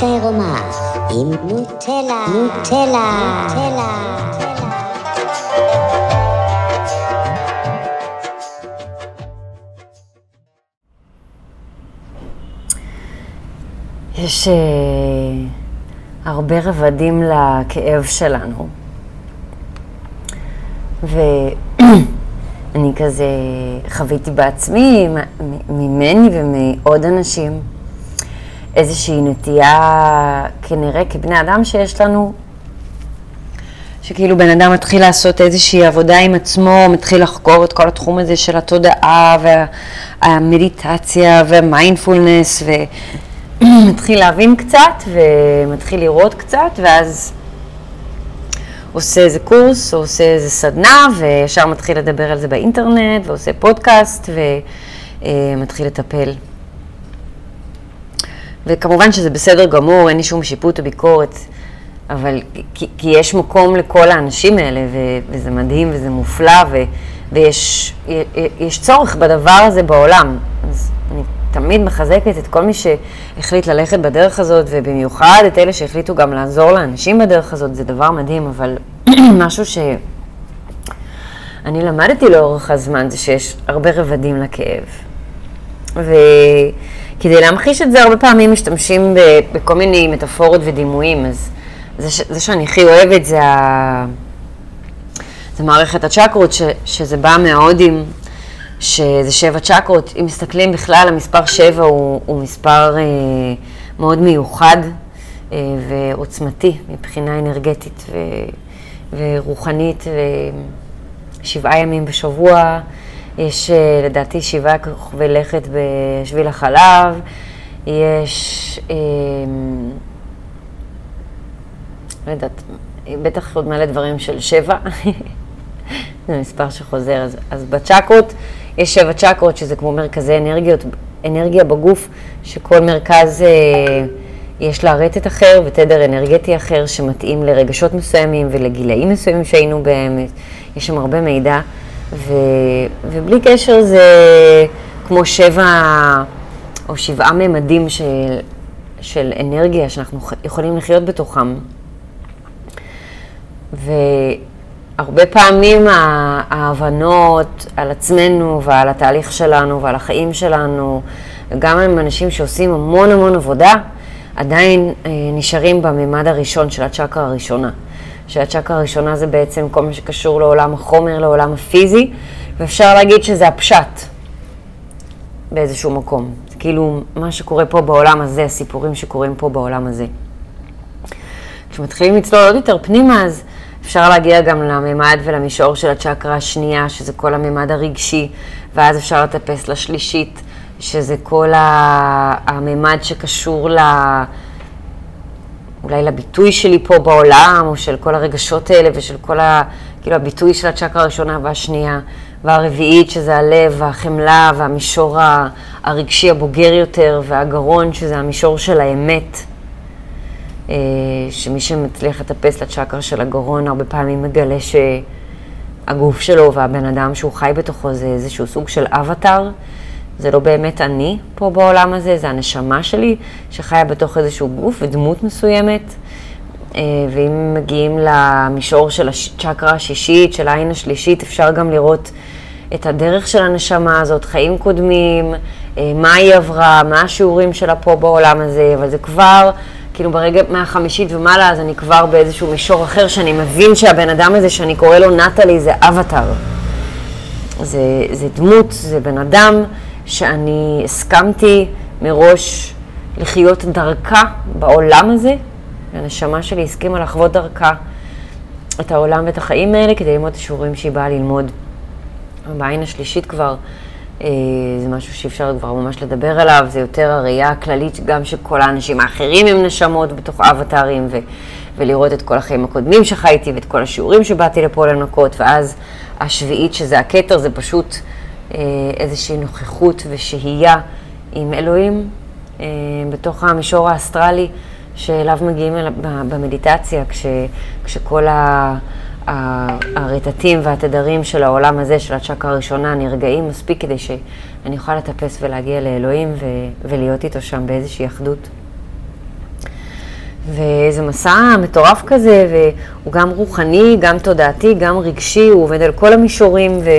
דיאטה עירומה עם נוטלה, נוטלה, נוטלה. יש uh, הרבה רבדים לכאב שלנו. ואני כזה חוויתי בעצמי, ממני ומעוד אנשים, איזושהי נטייה, כנראה כבני אדם שיש לנו, שכאילו בן אדם מתחיל לעשות איזושהי עבודה עם עצמו, מתחיל לחקור את כל התחום הזה של התודעה והמדיטציה והמיינדפולנס, ומתחיל להבין קצת ומתחיל לראות קצת, ואז עושה איזה קורס או עושה איזה סדנה, וישר מתחיל לדבר על זה באינטרנט, ועושה פודקאסט, ומתחיל לטפל. וכמובן שזה בסדר גמור, אין לי שום שיפוט או ביקורת, אבל כי, כי יש מקום לכל האנשים האלה, ו, וזה מדהים וזה מופלא, ו, ויש יש צורך בדבר הזה בעולם. אז אני תמיד מחזקת את כל מי שהחליט ללכת בדרך הזאת, ובמיוחד את אלה שהחליטו גם לעזור לאנשים בדרך הזאת, זה דבר מדהים, אבל משהו שאני למדתי לאורך הזמן זה שיש הרבה רבדים לכאב. וכדי להמחיש את זה, הרבה פעמים משתמשים בכל מיני מטאפורות ודימויים, אז זה, ש... זה שאני הכי אוהבת זה, ה... זה מערכת הצ'קרות, ש... שזה בא מההודים, שזה שבע צ'קרות. אם מסתכלים בכלל, המספר שבע הוא, הוא מספר אה, מאוד מיוחד אה, ועוצמתי מבחינה אנרגטית ו... ורוחנית, ושבעה ימים בשבוע. יש אה, לדעתי שבעה כוכבי לכת בשביל החלב, יש, אה, לא יודעת, בטח עוד מלא דברים של שבע, זה מספר שחוזר. אז, אז בצ'קרות יש שבע צ'קרות, שזה כמו מרכזי אנרגיות, אנרגיה בגוף, שכל מרכז אה, יש לה רטט אחר ותדר אנרגטי אחר שמתאים לרגשות מסוימים ולגילאים מסוימים שהיינו בהם, יש שם הרבה מידע. ו, ובלי קשר זה כמו שבע או שבעה ממדים של, של אנרגיה שאנחנו יכולים לחיות בתוכם. והרבה פעמים ההבנות על עצמנו ועל התהליך שלנו ועל החיים שלנו, וגם עם אנשים שעושים המון המון עבודה, עדיין אה, נשארים בממד הראשון של הצ'קרה הראשונה. שהצ'קרה הראשונה זה בעצם כל מה שקשור לעולם החומר, לעולם הפיזי, ואפשר להגיד שזה הפשט באיזשהו מקום. זה כאילו מה שקורה פה בעולם הזה, הסיפורים שקורים פה בעולם הזה. כשמתחילים לצלול עוד יותר פנימה, אז אפשר להגיע גם לממד ולמישור של הצ'קרה השנייה, שזה כל הממד הרגשי, ואז אפשר לטפס לשלישית, שזה כל הממד שקשור ל... לה... אולי לביטוי שלי פה בעולם, או של כל הרגשות האלה, ושל כל ה... כאילו הביטוי של הצ'קרה הראשונה והשנייה, והרביעית, שזה הלב, והחמלה, והמישור הרגשי הבוגר יותר, והגרון, שזה המישור של האמת. אה, שמי שמצליח לטפס לצ'קרה של הגרון, הרבה פעמים מגלה שהגוף שלו והבן אדם שהוא חי בתוכו זה איזשהו סוג של אבטאר. זה לא באמת אני פה בעולם הזה, זה הנשמה שלי שחיה בתוך איזשהו גוף ודמות מסוימת. אה, ואם מגיעים למישור של הצ'קרה השישית, של העין השלישית, אפשר גם לראות את הדרך של הנשמה הזאת, חיים קודמים, אה, מה היא עברה, מה השיעורים שלה פה בעולם הזה, אבל זה כבר, כאילו ברגע מהחמישית ומעלה, אז אני כבר באיזשהו מישור אחר, שאני מבין שהבן אדם הזה שאני קורא לו נטלי זה אבטאר. זה, זה דמות, זה בן אדם שאני הסכמתי מראש לחיות דרכה בעולם הזה, והנשמה שלי הסכימה לחוות דרכה את העולם ואת החיים האלה כדי ללמוד את השיעורים שהיא באה ללמוד. בעין השלישית כבר, אה, זה משהו שאי אפשר כבר ממש לדבר עליו, זה יותר הראייה הכללית גם שכל האנשים האחרים הם נשמות בתוך אבטארים, ו- ולראות את כל החיים הקודמים שחייתי ואת כל השיעורים שבאתי לפה לנקות, ואז השביעית שזה הכתר, זה פשוט איזושהי נוכחות ושהייה עם אלוהים אה, בתוך המישור האסטרלי שאליו מגיעים במדיטציה, כש, כשכל הרטטים והתדרים של העולם הזה, של הצ'קה הראשונה, נרגעים מספיק כדי שאני אוכל לטפס ולהגיע לאלוהים ו, ולהיות איתו שם באיזושהי אחדות. וזה מסע מטורף כזה, והוא גם רוחני, גם תודעתי, גם רגשי, הוא עובד על כל המישורים, ו...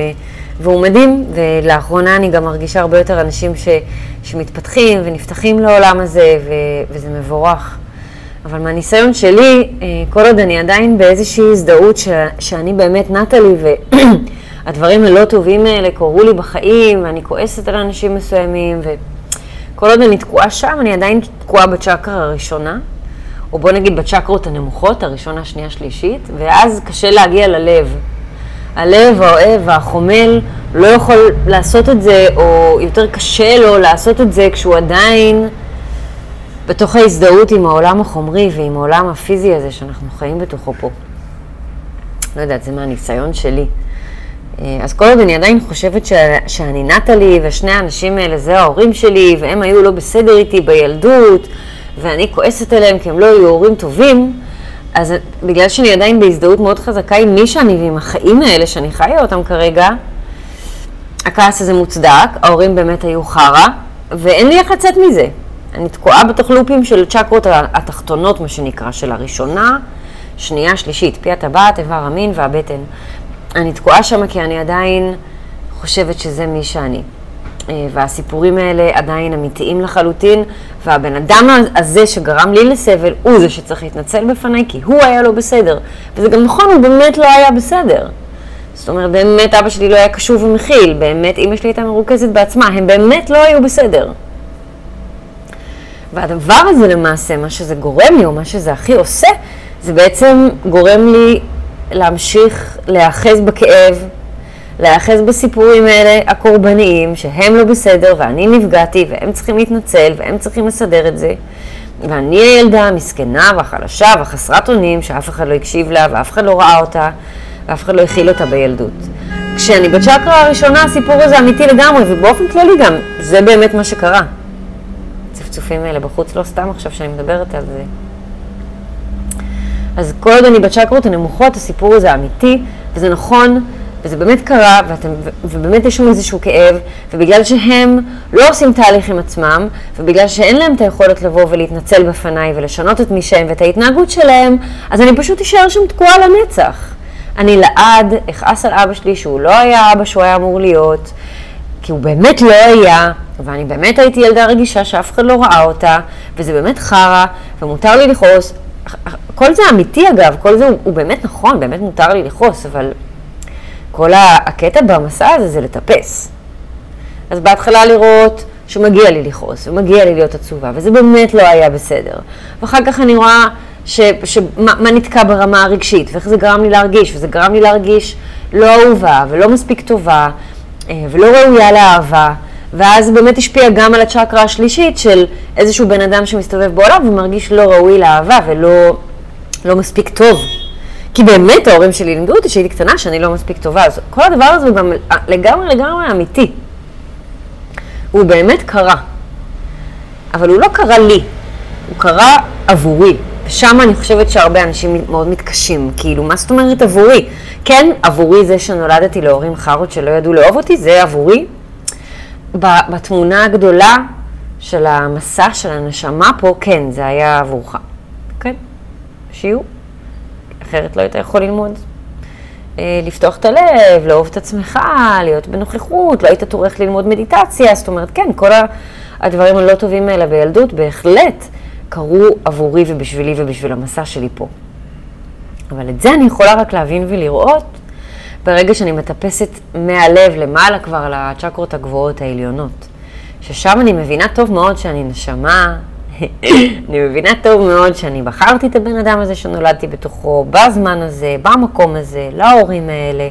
והוא מדהים, ולאחרונה אני גם מרגישה הרבה יותר אנשים ש... שמתפתחים ונפתחים לעולם הזה, ו... וזה מבורך. אבל מהניסיון שלי, אה, כל עוד אני עדיין באיזושהי הזדהות ש... שאני באמת נטלי, והדברים הלא טובים האלה קורו לי בחיים, ואני כועסת על אנשים מסוימים, וכל עוד אני תקועה שם, אני עדיין תקועה בצ'קרה הראשונה. או בוא נגיד בצ'קרות הנמוכות, הראשונה, שנייה, שלישית, ואז קשה להגיע ללב. הלב האוהב והחומל לא יכול לעשות את זה, או יותר קשה לו לעשות את זה כשהוא עדיין בתוך ההזדהות עם העולם החומרי ועם העולם הפיזי הזה שאנחנו חיים בתוכו פה. לא יודעת, זה מהניסיון שלי. אה, אז כל עוד אני עדיין חושבת ש... שאני נטלי, ושני האנשים האלה זה ההורים שלי, והם היו לא בסדר איתי בילדות, ואני כועסת עליהם כי הם לא היו הורים טובים, אז בגלל שאני עדיין בהזדהות מאוד חזקה עם מי שאני ועם החיים האלה שאני חיה אותם כרגע, הכעס הזה מוצדק, ההורים באמת היו חרא, ואין לי איך לצאת מזה. אני תקועה בתוך לופים של צ'קרות התחתונות, מה שנקרא, של הראשונה, שנייה, שלישית, פי הטבעת, איבר המין והבטן. אני תקועה שם כי אני עדיין חושבת שזה מי שאני. אה, והסיפורים האלה עדיין אמיתיים לחלוטין, והבן אדם הזה שגרם לי לסבל, הוא זה שצריך להתנצל בפניי, כי הוא היה לא בסדר. וזה גם נכון, הוא באמת לא היה בסדר. זאת אומרת, באמת אבא שלי לא היה קשוב ומכיל, באמת אמא שלי הייתה מרוכזת בעצמה, הם באמת לא היו בסדר. והדבר הזה למעשה, מה שזה גורם לי, או מה שזה הכי עושה, זה בעצם גורם לי להמשיך להיאחז בכאב, להיאחז בסיפורים האלה הקורבניים, שהם לא בסדר ואני נפגעתי והם צריכים להתנצל והם צריכים לסדר את זה. ואני הילדה המסכנה והחלשה והחסרת אונים שאף אחד לא הקשיב לה ואף אחד לא ראה אותה ואף אחד לא הכיל אותה בילדות. כשאני בצ'קרה הראשונה הסיפור הזה אמיתי לגמרי ובאופן כללי גם זה באמת מה שקרה. הצפצופים האלה בחוץ לא סתם עכשיו שאני מדברת על זה. אז כל עוד אני בצ'קרות הנמוכות הסיפור הזה אמיתי וזה נכון וזה באמת קרה, ואתם, ובאמת יש שם איזשהו כאב, ובגלל שהם לא עושים תהליך עם עצמם, ובגלל שאין להם את היכולת לבוא ולהתנצל בפניי ולשנות את מי שהם ואת ההתנהגות שלהם, אז אני פשוט אשאר שם תקועה לנצח. אני לעד אכעס על אבא שלי שהוא לא היה אבא שהוא היה אמור להיות, כי הוא באמת לא היה, ואני באמת הייתי ילדה רגישה שאף אחד לא ראה אותה, וזה באמת חרא, ומותר לי לכעוס. כל זה אמיתי אגב, כל זה הוא, הוא באמת נכון, באמת מותר לי לכעוס, אבל כל הקטע במסע הזה זה לטפס. אז בהתחלה לראות שמגיע לי לכעוס, ומגיע לי להיות עצובה, וזה באמת לא היה בסדר. ואחר כך אני רואה ש, ש, מה, מה נתקע ברמה הרגשית, ואיך זה גרם לי להרגיש, וזה גרם לי להרגיש לא אהובה, ולא מספיק טובה, אה, ולא ראויה לאהבה. ואז באמת השפיע גם על הצ'קרה השלישית של איזשהו בן אדם שמסתובב בעולם ומרגיש לא ראוי לאהבה ולא לא מספיק טוב. כי באמת ההורים שלי לימדו אותי שהייתי קטנה, שאני לא מספיק טובה. אז כל הדבר הזה הוא גם לגמרי לגמרי אמיתי. הוא באמת קרה. אבל הוא לא קרה לי, הוא קרה עבורי. ושם אני חושבת שהרבה אנשים מאוד מתקשים. כאילו, מה זאת אומרת עבורי? כן, עבורי זה שנולדתי להורים חארות שלא ידעו לאהוב אותי, זה עבורי. בתמונה הגדולה של המסע של הנשמה פה, כן, זה היה עבורך. כן, שיהיו. אחרת לא היית יכול ללמוד. אה, לפתוח את הלב, לאהוב את עצמך, להיות בנוכחות, לא היית טורח ללמוד מדיטציה, זאת אומרת, כן, כל הדברים הלא טובים האלה בילדות בהחלט קרו עבורי ובשבילי ובשביל המסע שלי פה. אבל את זה אני יכולה רק להבין ולראות ברגע שאני מטפסת מהלב למעלה כבר לצ'קרות הגבוהות העליונות. ששם אני מבינה טוב מאוד שאני נשמה אני מבינה טוב מאוד שאני בחרתי את הבן אדם הזה שנולדתי בתוכו, בזמן הזה, במקום הזה, להורים האלה,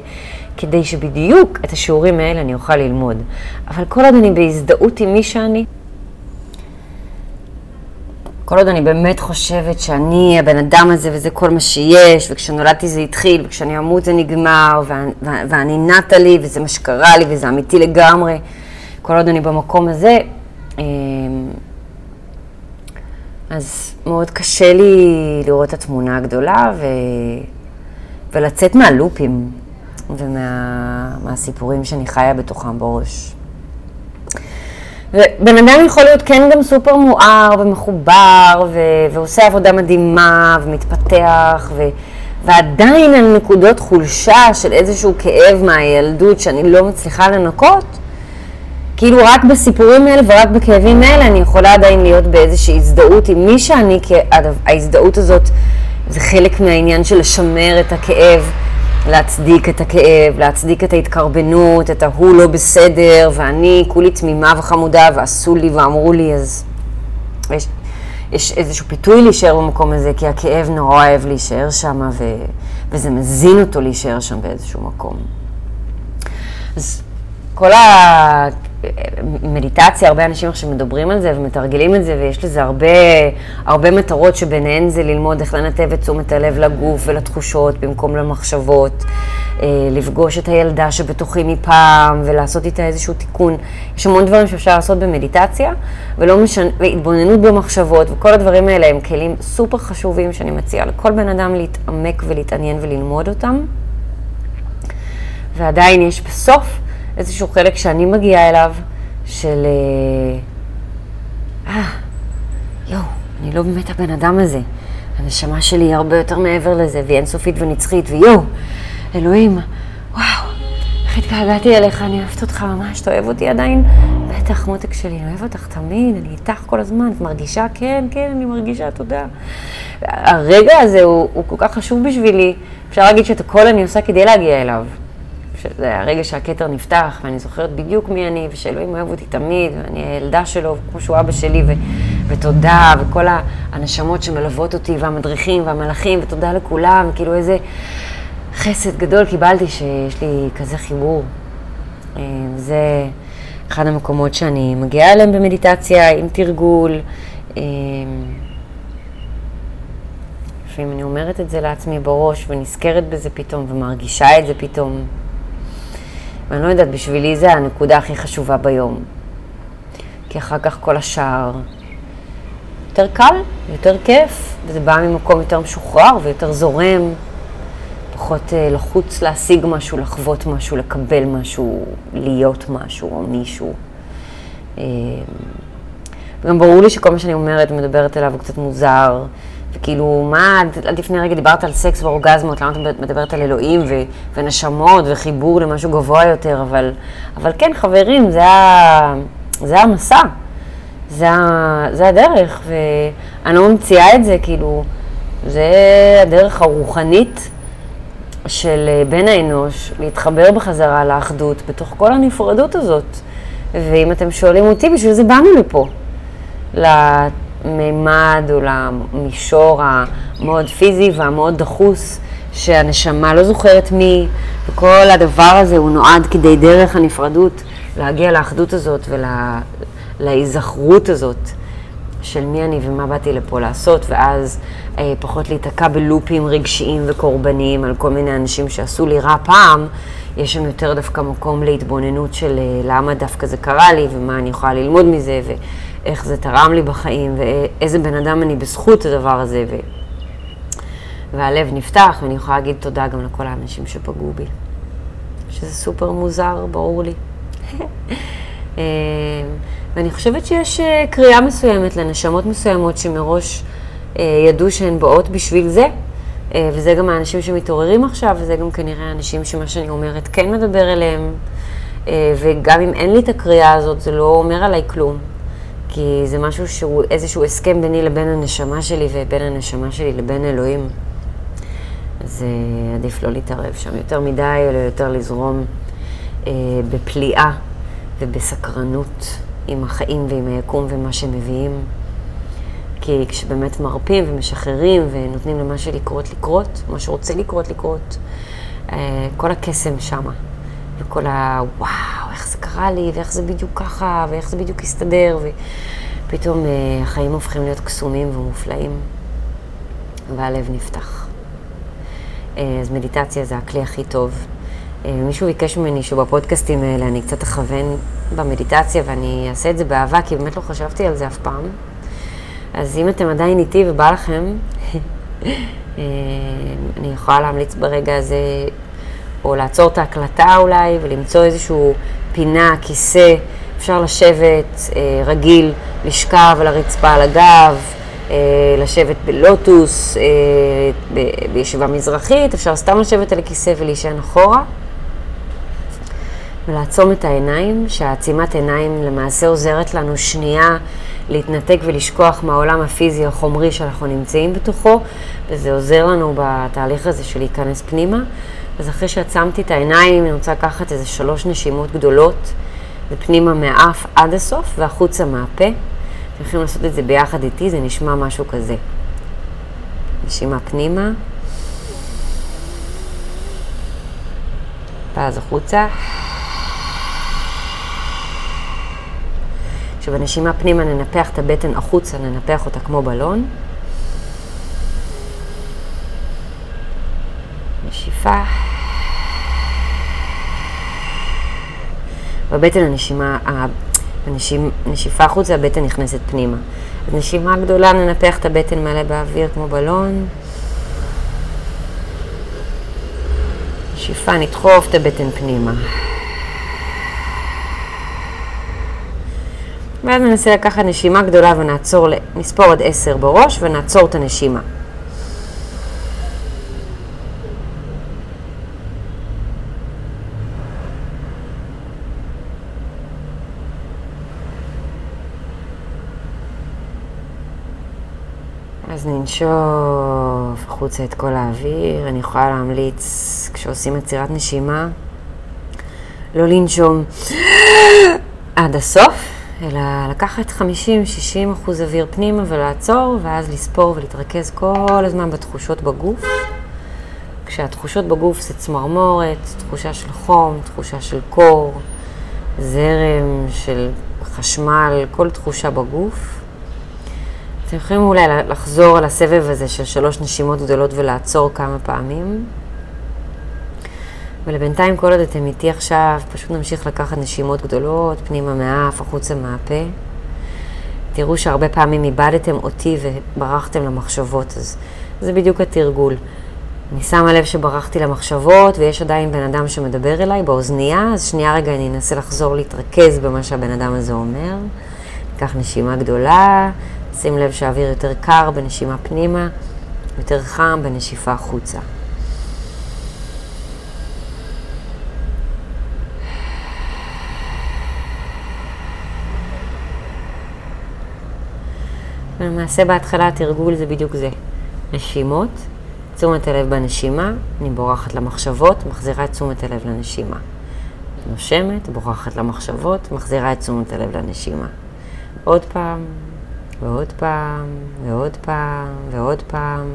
כדי שבדיוק את השיעורים האלה אני אוכל ללמוד. אבל כל עוד אני בהזדהות עם מי שאני, כל עוד אני באמת חושבת שאני הבן אדם הזה וזה כל מה שיש, וכשנולדתי זה התחיל, וכשאני אמות זה נגמר, ואני, ואני נטה לי, וזה מה שקרה לי, וזה אמיתי לגמרי, כל עוד אני במקום הזה, אמ, אז מאוד קשה לי לראות את התמונה הגדולה ו... ולצאת מהלופים ומהסיפורים ומה... שאני חיה בתוכם בראש. ובן אדם יכול להיות כן גם סופר מואר ומחובר ו- ועושה עבודה מדהימה ומתפתח ו- ועדיין על נקודות חולשה של איזשהו כאב מהילדות שאני לא מצליחה לנקות, כאילו רק בסיפורים האלה ורק בכאבים האלה אני יכולה עדיין להיות באיזושהי הזדהות עם מי שאני, כי ההזדהות הזאת זה חלק מהעניין של לשמר את הכאב, להצדיק את הכאב, להצדיק את ההתקרבנות, את ההוא לא בסדר, ואני כולי תמימה וחמודה ועשו לי ואמרו לי, אז יש, יש איזשהו פיתוי להישאר במקום הזה, כי הכאב נורא אוהב להישאר שם, ו, וזה מזין אותו להישאר שם באיזשהו מקום. אז כל המדיטציה, הרבה אנשים עכשיו מדברים על זה ומתרגלים את זה, ויש לזה הרבה, הרבה מטרות שביניהן זה ללמוד איך לנתב את תשומת הלב לגוף ולתחושות במקום למחשבות, אה, לפגוש את הילדה שבתוכי מפעם ולעשות איתה איזשהו תיקון. יש המון דברים שאפשר לעשות במדיטציה, ולא משנה, והתבוננות במחשבות, וכל הדברים האלה הם כלים סופר חשובים שאני מציעה לכל בן אדם להתעמק ולהתעניין וללמוד אותם. ועדיין יש בסוף איזשהו חלק שאני מגיעה אליו, של אה, אה, יואו, אני לא באמת הבן אדם הזה. הנשמה שלי היא הרבה יותר מעבר לזה, והיא אינסופית ונצחית, ויואו, אלוהים, וואו, איך התגעגעתי אליך, אני אוהבת אותך ממש, אתה אוהב אותי עדיין? בטח, מותק שלי, אני אוהב אותך תמיד, אני איתך כל הזמן, את מרגישה? כן, כן, אני מרגישה, תודה. הרגע הזה הוא, הוא כל כך חשוב בשבילי, אפשר להגיד שאת הכל אני עושה כדי להגיע אליו. שזה הרגע שהכתר נפתח, ואני זוכרת בדיוק מי אני, ושאלוהים אוהב אותי תמיד, ואני הילדה שלו, כמו שהוא אבא שלי, ו- ותודה, וכל הנשמות שמלוות אותי, והמדריכים, והמלאכים, ותודה לכולם, כאילו איזה חסד גדול קיבלתי שיש לי כזה חיבור. אה, זה אחד המקומות שאני מגיעה אליהם במדיטציה, עם תרגול. אה, לפעמים אני אומרת את זה לעצמי בראש ונזכרת בזה פתאום ומרגישה את זה פתאום. ואני לא יודעת, בשבילי זה הנקודה הכי חשובה ביום. כי אחר כך כל השאר יותר קל, יותר כיף, וזה בא ממקום יותר משוחרר ויותר זורם, פחות uh, לחוץ להשיג משהו, לחוות משהו, לקבל משהו, להיות משהו או מישהו. Uh, וגם ברור לי שכל מה שאני אומרת ומדברת אליו הוא קצת מוזר. וכאילו, מה, עד לפני רגע דיברת על סקס ואורגזמות, למה את מדברת על אלוהים ו, ונשמות וחיבור למשהו גבוה יותר, אבל, אבל כן, חברים, זה, ה, זה המסע, זה, ה, זה הדרך, ואני לא ממציאה את זה, כאילו, זה הדרך הרוחנית של בן האנוש להתחבר בחזרה לאחדות בתוך כל הנפרדות הזאת. ואם אתם שואלים אותי, בשביל זה באנו לפה. למימד או למישור המאוד פיזי והמאוד דחוס, שהנשמה לא זוכרת מי, וכל הדבר הזה הוא נועד כדי דרך הנפרדות להגיע לאחדות הזאת ולהיזכרות הזאת של מי אני ומה באתי לפה לעשות, ואז אה, פחות להיתקע בלופים רגשיים וקורבניים על כל מיני אנשים שעשו לי רע פעם, יש שם יותר דווקא מקום להתבוננות של אה, למה דווקא זה קרה לי ומה אני יכולה ללמוד מזה. ו... איך זה תרם לי בחיים, ואיזה בן אדם אני בזכות הדבר הזה, ו... והלב נפתח, ואני יכולה להגיד תודה גם לכל האנשים שפגעו בי. שזה סופר מוזר, ברור לי. אה, ואני חושבת שיש אה, קריאה מסוימת לנשמות מסוימות שמראש אה, ידעו שהן באות בשביל זה, וזה גם האנשים שמתעוררים עכשיו, וזה גם כנראה האנשים שמה שאני אומרת כן מדבר אליהם, וגם אם אין לי את הקריאה הזאת, זה לא אומר עליי כלום. כי זה משהו שהוא איזשהו הסכם ביני לבין הנשמה שלי ובין הנשמה שלי לבין אלוהים. אז uh, עדיף לא להתערב שם יותר מדי, אלא יותר לזרום uh, בפליאה ובסקרנות עם החיים ועם היקום ומה שמביאים. כי כשבאמת מרפים ומשחררים ונותנים למה שלקרות לקרות, מה שרוצה לקרות לקרות, uh, כל הקסם שמה. וכל ה... קרה לי, ואיך זה בדיוק ככה, ואיך זה בדיוק הסתדר, ופתאום אה, החיים הופכים להיות קסומים ומופלאים, והלב נפתח. אה, אז מדיטציה זה הכלי הכי טוב. אה, מישהו ביקש ממני שבפודקאסטים האלה אני קצת אכוון במדיטציה, ואני אעשה את זה באהבה, כי באמת לא חשבתי על זה אף פעם. אז אם אתם עדיין איתי ובא לכם, אני יכולה להמליץ ברגע הזה או לעצור את ההקלטה אולי, ולמצוא איזושהי פינה, כיסא, אפשר לשבת אה, רגיל, לשכב על הרצפה על הגב, אה, לשבת בלוטוס, אה, בישיבה מזרחית, אפשר סתם לשבת על הכיסא ולהישען אחורה. ולעצום את העיניים, שהעצימת עיניים למעשה עוזרת לנו שנייה להתנתק ולשכוח מהעולם הפיזי החומרי שאנחנו נמצאים בתוכו, וזה עוזר לנו בתהליך הזה של להיכנס פנימה. אז אחרי שעצמתי את העיניים, אני רוצה לקחת איזה שלוש נשימות גדולות, ופנימה מהאף עד הסוף והחוצה מהפה. אתם יכולים לעשות את זה ביחד איתי, זה נשמע משהו כזה. נשימה פנימה, ואז החוצה. שבנשימה פנימה ננפח את הבטן החוצה, ננפח אותה כמו בלון. נשיפה. בבטן הנשימה, הנשימה, נשיפה החוצה, הבטן נכנסת פנימה. אז נשימה גדולה, ננפח את הבטן מלא באוויר כמו בלון. נשיפה, נדחוף את הבטן פנימה. ואז ננסה לקחת נשימה גדולה ונעצור, נספור עד עשר בראש ונעצור את הנשימה. אז ננשוף החוצה את כל האוויר. אני יכולה להמליץ, כשעושים עצירת נשימה, לא לנשום עד הסוף, אלא לקחת 50-60 אחוז אוויר פנימה ולעצור, ואז לספור ולהתרכז כל הזמן בתחושות בגוף. כשהתחושות בגוף זה צמרמורת, תחושה של חום, תחושה של קור, זרם של חשמל, כל תחושה בגוף. אתם יכולים אולי לחזור על הסבב הזה של שלוש נשימות גדולות ולעצור כמה פעמים. ולבינתיים, כל עוד אתם איתי עכשיו, פשוט נמשיך לקחת נשימות גדולות, פנימה מהאף, החוצה מהפה. תראו שהרבה פעמים איבדתם אותי וברחתם למחשבות, אז זה בדיוק התרגול. אני שמה לב שברחתי למחשבות ויש עדיין בן אדם שמדבר אליי באוזנייה, אז שנייה רגע אני אנסה לחזור להתרכז במה שהבן אדם הזה אומר. ניקח נשימה גדולה, שים לב שהאוויר יותר קר בנשימה פנימה, יותר חם בנשיפה החוצה. ולמעשה בהתחלה התרגול זה בדיוק זה. נשימות, תשומת הלב בנשימה, אני בורחת למחשבות, מחזירה את תשומת הלב לנשימה. נושמת, בורחת למחשבות, מחזירה את תשומת הלב לנשימה. עוד פעם, ועוד פעם, ועוד פעם, ועוד פעם.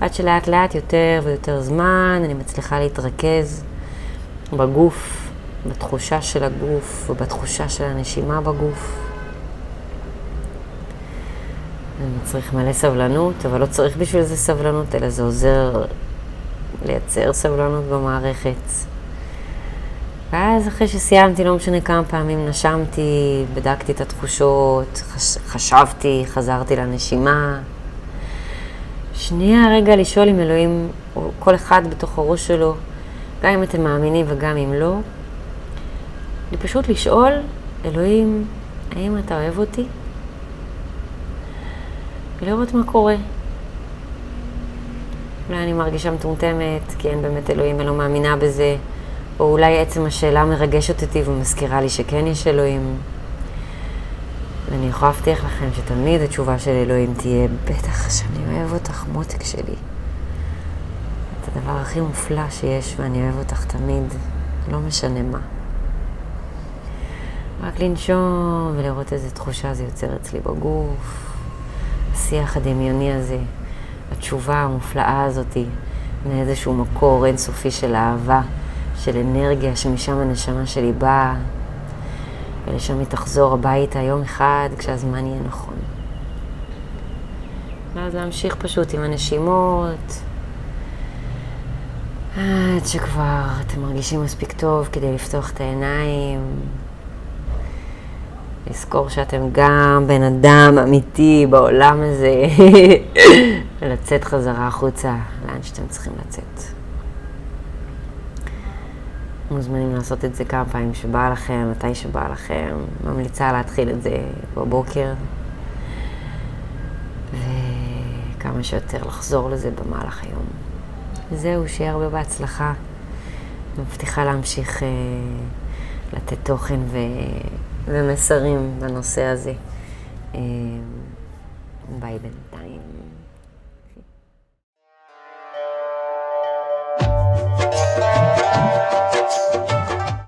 עד שלאט לאט יותר ויותר זמן אני מצליחה להתרכז בגוף, בתחושה של הגוף ובתחושה של הנשימה בגוף. אני צריך מלא סבלנות, אבל לא צריך בשביל זה סבלנות, אלא זה עוזר לייצר סבלנות במערכת. ואז אחרי שסיימתי, לא משנה כמה פעמים נשמתי, בדקתי את התחושות, חש... חשבתי, חזרתי לנשימה. שנייה רגע לשאול אם אלוהים, או כל אחד בתוך הראש שלו, גם אם אתם מאמינים וגם אם לא, פשוט לשאול, אלוהים, האם אתה אוהב אותי? ולראות מה קורה. אולי אני מרגישה מטומטמת, כי אין באמת אלוהים ולא מאמינה בזה, או אולי עצם השאלה מרגשת אותי ומזכירה לי שכן יש אלוהים. ואני יכולה להבטיח לכם שתמיד התשובה של אלוהים תהיה, בטח שאני אוהב אותך, מותק שלי. את הדבר הכי מופלא שיש, ואני אוהב אותך תמיד, לא משנה מה. רק לנשום ולראות איזה תחושה זה יוצר אצלי בגוף. השיח הדמיוני הזה, התשובה המופלאה הזאתי, מאיזשהו מקור אינסופי של אהבה, של אנרגיה, שמשם הנשמה שלי באה, ולשם היא תחזור הביתה יום אחד כשהזמן יהיה נכון. ואז להמשיך פשוט עם הנשימות, עד שכבר אתם מרגישים מספיק טוב כדי לפתוח את העיניים. לזכור שאתם גם בן אדם אמיתי בעולם הזה, ולצאת חזרה החוצה לאן שאתם צריכים לצאת. מוזמנים לעשות את זה כמה פעמים שבא לכם, מתי שבא לכם. ממליצה להתחיל את זה בבוקר. וכמה שיותר לחזור לזה במהלך היום. זהו, שיהיה הרבה בהצלחה. מבטיחה להמשיך אה, לתת תוכן ו... ומסרים בנושא הזה. אה, ביי בינתיים.